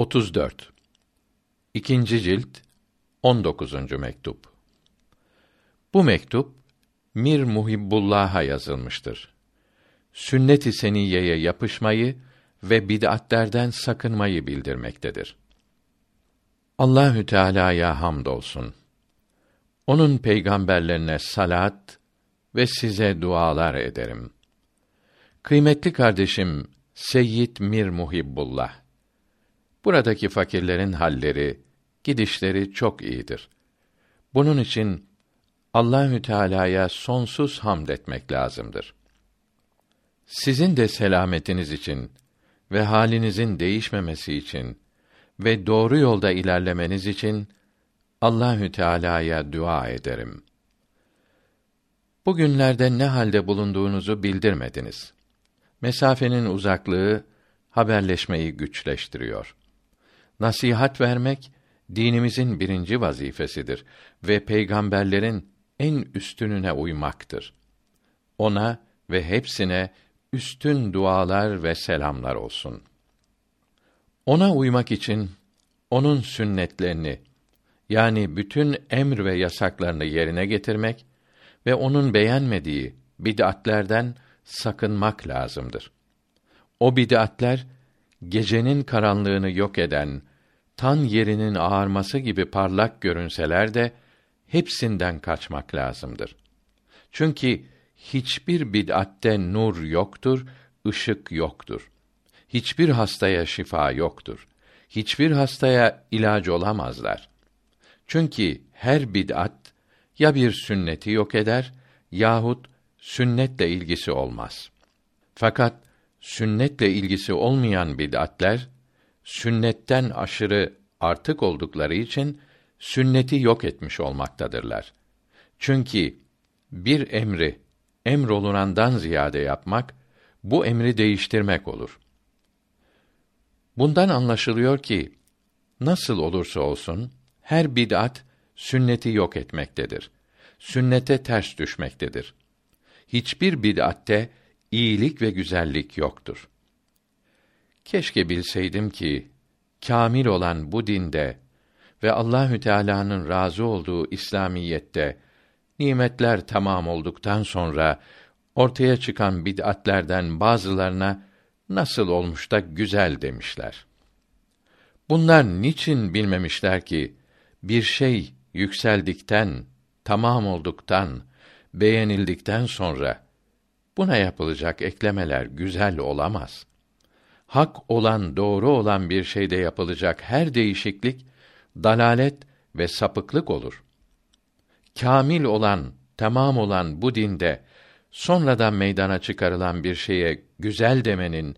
34 İkinci cilt 19. mektup. Bu mektup Mir Muhibbullah'a yazılmıştır. Sünnet-i seniyeye yapışmayı ve bid'atlerden sakınmayı bildirmektedir. Allahü Teala'ya hamdolsun. Onun peygamberlerine salat ve size dualar ederim. Kıymetli kardeşim Seyyid Mir Muhibbullah Buradaki fakirlerin halleri, gidişleri çok iyidir. Bunun için Allahü Teala'ya sonsuz hamd etmek lazımdır. Sizin de selametiniz için ve halinizin değişmemesi için ve doğru yolda ilerlemeniz için Allahü Teala'ya dua ederim. Bugünlerde ne halde bulunduğunuzu bildirmediniz. Mesafenin uzaklığı haberleşmeyi güçleştiriyor. Nasihat vermek dinimizin birinci vazifesidir ve peygamberlerin en üstününe uymaktır. Ona ve hepsine üstün dualar ve selamlar olsun. Ona uymak için onun sünnetlerini yani bütün emr ve yasaklarını yerine getirmek ve onun beğenmediği bid'atlerden sakınmak lazımdır. O bid'atler gecenin karanlığını yok eden, tan yerinin ağarması gibi parlak görünseler de hepsinden kaçmak lazımdır. Çünkü hiçbir bid'atte nur yoktur, ışık yoktur. Hiçbir hastaya şifa yoktur. Hiçbir hastaya ilaç olamazlar. Çünkü her bid'at ya bir sünneti yok eder yahut sünnetle ilgisi olmaz. Fakat sünnetle ilgisi olmayan bid'atler sünnetten aşırı artık oldukları için sünneti yok etmiş olmaktadırlar. Çünkü bir emri emrolunandan ziyade yapmak bu emri değiştirmek olur. Bundan anlaşılıyor ki nasıl olursa olsun her bid'at sünneti yok etmektedir. Sünnete ters düşmektedir. Hiçbir bid'atte iyilik ve güzellik yoktur. Keşke bilseydim ki kamil olan bu dinde ve Allahü Teala'nın razı olduğu İslamiyette nimetler tamam olduktan sonra ortaya çıkan bid'atlerden bazılarına nasıl olmuş da güzel demişler. Bunlar niçin bilmemişler ki bir şey yükseldikten, tamam olduktan, beğenildikten sonra buna yapılacak eklemeler güzel olamaz. Hak olan, doğru olan bir şeyde yapılacak her değişiklik dalalet ve sapıklık olur. Kamil olan, tamam olan bu dinde sonradan meydana çıkarılan bir şeye güzel demenin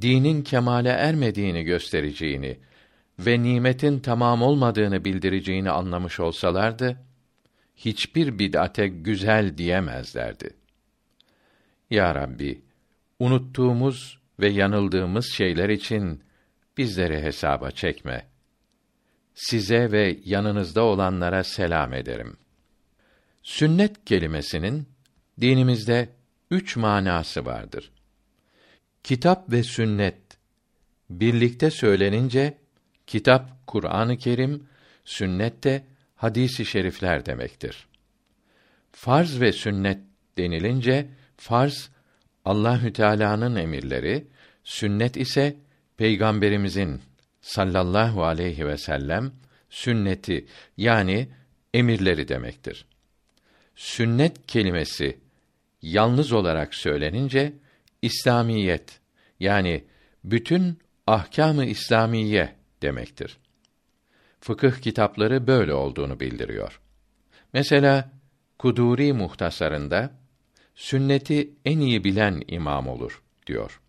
dinin kemale ermediğini göstereceğini ve nimetin tamam olmadığını bildireceğini anlamış olsalardı hiçbir bid'ate güzel diyemezlerdi. Ya Rabbi, unuttuğumuz ve yanıldığımız şeyler için bizleri hesaba çekme. Size ve yanınızda olanlara selam ederim. Sünnet kelimesinin dinimizde üç manası vardır. Kitap ve sünnet birlikte söylenince kitap Kur'an-ı Kerim, sünnet de hadisi şerifler demektir. Farz ve sünnet denilince farz Allahü Teala'nın emirleri, sünnet ise peygamberimizin sallallahu aleyhi ve sellem sünneti yani emirleri demektir. Sünnet kelimesi yalnız olarak söylenince İslamiyet yani bütün ahkâm-ı İslamiye demektir. Fıkıh kitapları böyle olduğunu bildiriyor. Mesela Kuduri muhtasarında sünneti en iyi bilen imam olur diyor.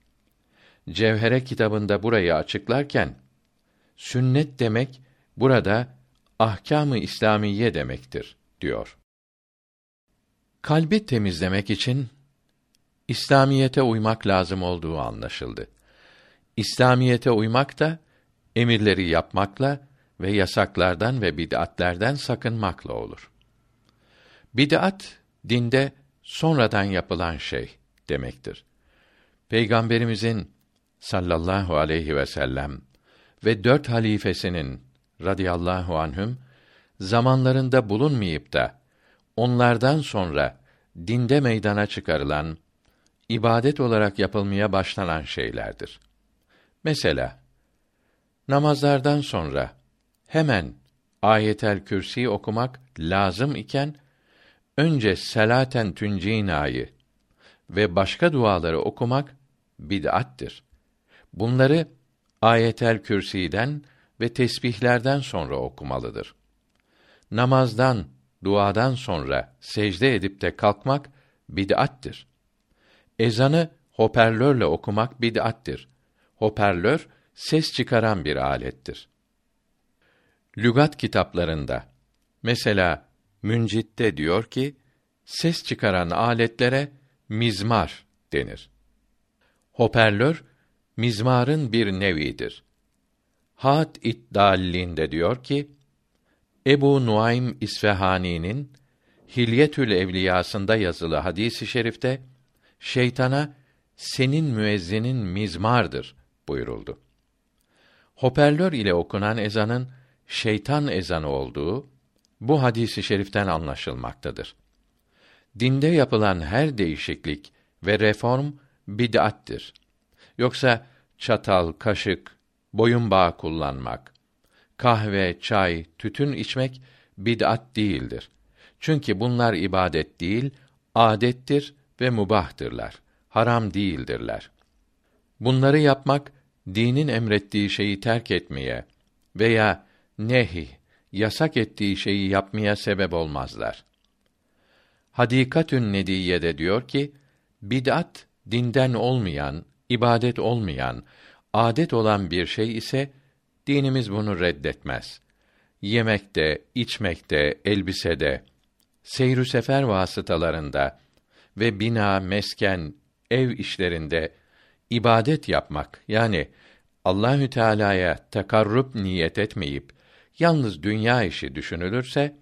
Cevhere kitabında burayı açıklarken sünnet demek burada ahkâm-ı İslamiye demektir diyor. Kalbi temizlemek için İslamiyete uymak lazım olduğu anlaşıldı. İslamiyete uymak da emirleri yapmakla ve yasaklardan ve bid'atlerden sakınmakla olur. Bid'at dinde sonradan yapılan şey demektir. Peygamberimizin sallallahu aleyhi ve sellem ve dört halifesinin radıyallahu anhüm zamanlarında bulunmayıp da onlardan sonra dinde meydana çıkarılan ibadet olarak yapılmaya başlanan şeylerdir. Mesela namazlardan sonra hemen ayetel kürsi okumak lazım iken önce selaten tüncinayı ve başka duaları okumak bid'attir. Bunları ayetel kürsiden ve tesbihlerden sonra okumalıdır. Namazdan, duadan sonra secde edip de kalkmak bid'attir. Ezanı hoparlörle okumak bid'attir. Hoparlör ses çıkaran bir alettir. Lügat kitaplarında mesela Müncit'te diyor ki ses çıkaran aletlere mizmar denir. Hoparlör mizmarın bir nevidir. Hat İddallinde diyor ki Ebu Nuaym İsfahani'nin Hilyetül Evliyasında yazılı hadisi şerifte şeytana senin müezzinin mizmardır buyuruldu. Hoparlör ile okunan ezanın şeytan ezanı olduğu bu hadisi şeriften anlaşılmaktadır. Dinde yapılan her değişiklik ve reform bid'attir. Yoksa çatal, kaşık, boyun bağı kullanmak, kahve, çay, tütün içmek bid'at değildir. Çünkü bunlar ibadet değil, adettir ve mubahtırlar. Haram değildirler. Bunları yapmak dinin emrettiği şeyi terk etmeye veya nehi yasak ettiği şeyi yapmaya sebep olmazlar. Hadikatün Nediye diyor ki, bid'at dinden olmayan, ibadet olmayan, adet olan bir şey ise dinimiz bunu reddetmez. Yemekte, içmekte, elbisede, seyrü sefer vasıtalarında ve bina, mesken, ev işlerinde ibadet yapmak yani Allahü Teala'ya takarrub niyet etmeyip yalnız dünya işi düşünülürse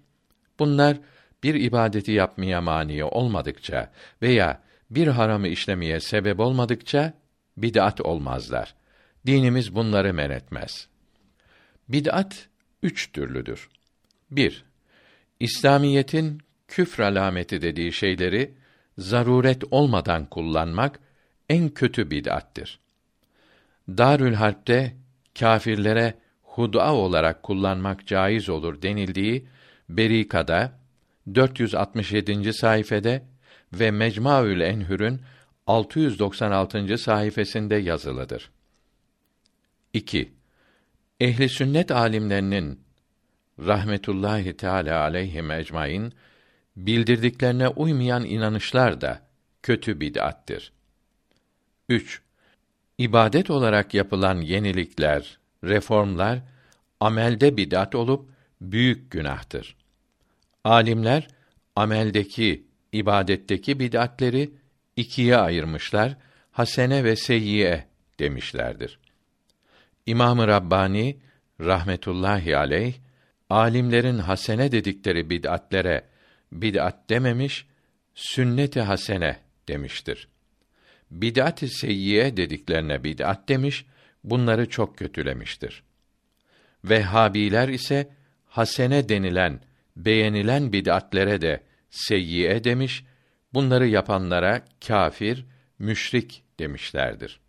bunlar bir ibadeti yapmaya mani olmadıkça veya bir haramı işlemeye sebep olmadıkça bid'at olmazlar. Dinimiz bunları men etmez. Bid'at üç türlüdür. 1. İslamiyetin küfr alameti dediği şeyleri zaruret olmadan kullanmak en kötü bid'attir. Darül Harp'te kâfirlere hud'a olarak kullanmak caiz olur denildiği Berika'da 467. sayfede ve Mecmuaül Enhür'ün 696. sayfasında yazılıdır. 2. Ehli sünnet alimlerinin rahmetullahi teala aleyhi ecmaîn bildirdiklerine uymayan inanışlar da kötü bid'attir. 3. İbadet olarak yapılan yenilikler, reformlar amelde bid'at olup büyük günahtır. Alimler ameldeki, ibadetteki bid'atleri ikiye ayırmışlar, hasene ve seyyiye demişlerdir. İmam-ı Rabbani rahmetullahi aleyh alimlerin hasene dedikleri bid'atlere bid'at dememiş, sünnet-i hasene demiştir. Bid'at-ı seyyiye dediklerine bid'at demiş, bunları çok kötülemiştir. Vehhabiler ise hasene denilen, beğenilen bid'atlere de seyyiye demiş, bunları yapanlara kâfir, müşrik demişlerdir.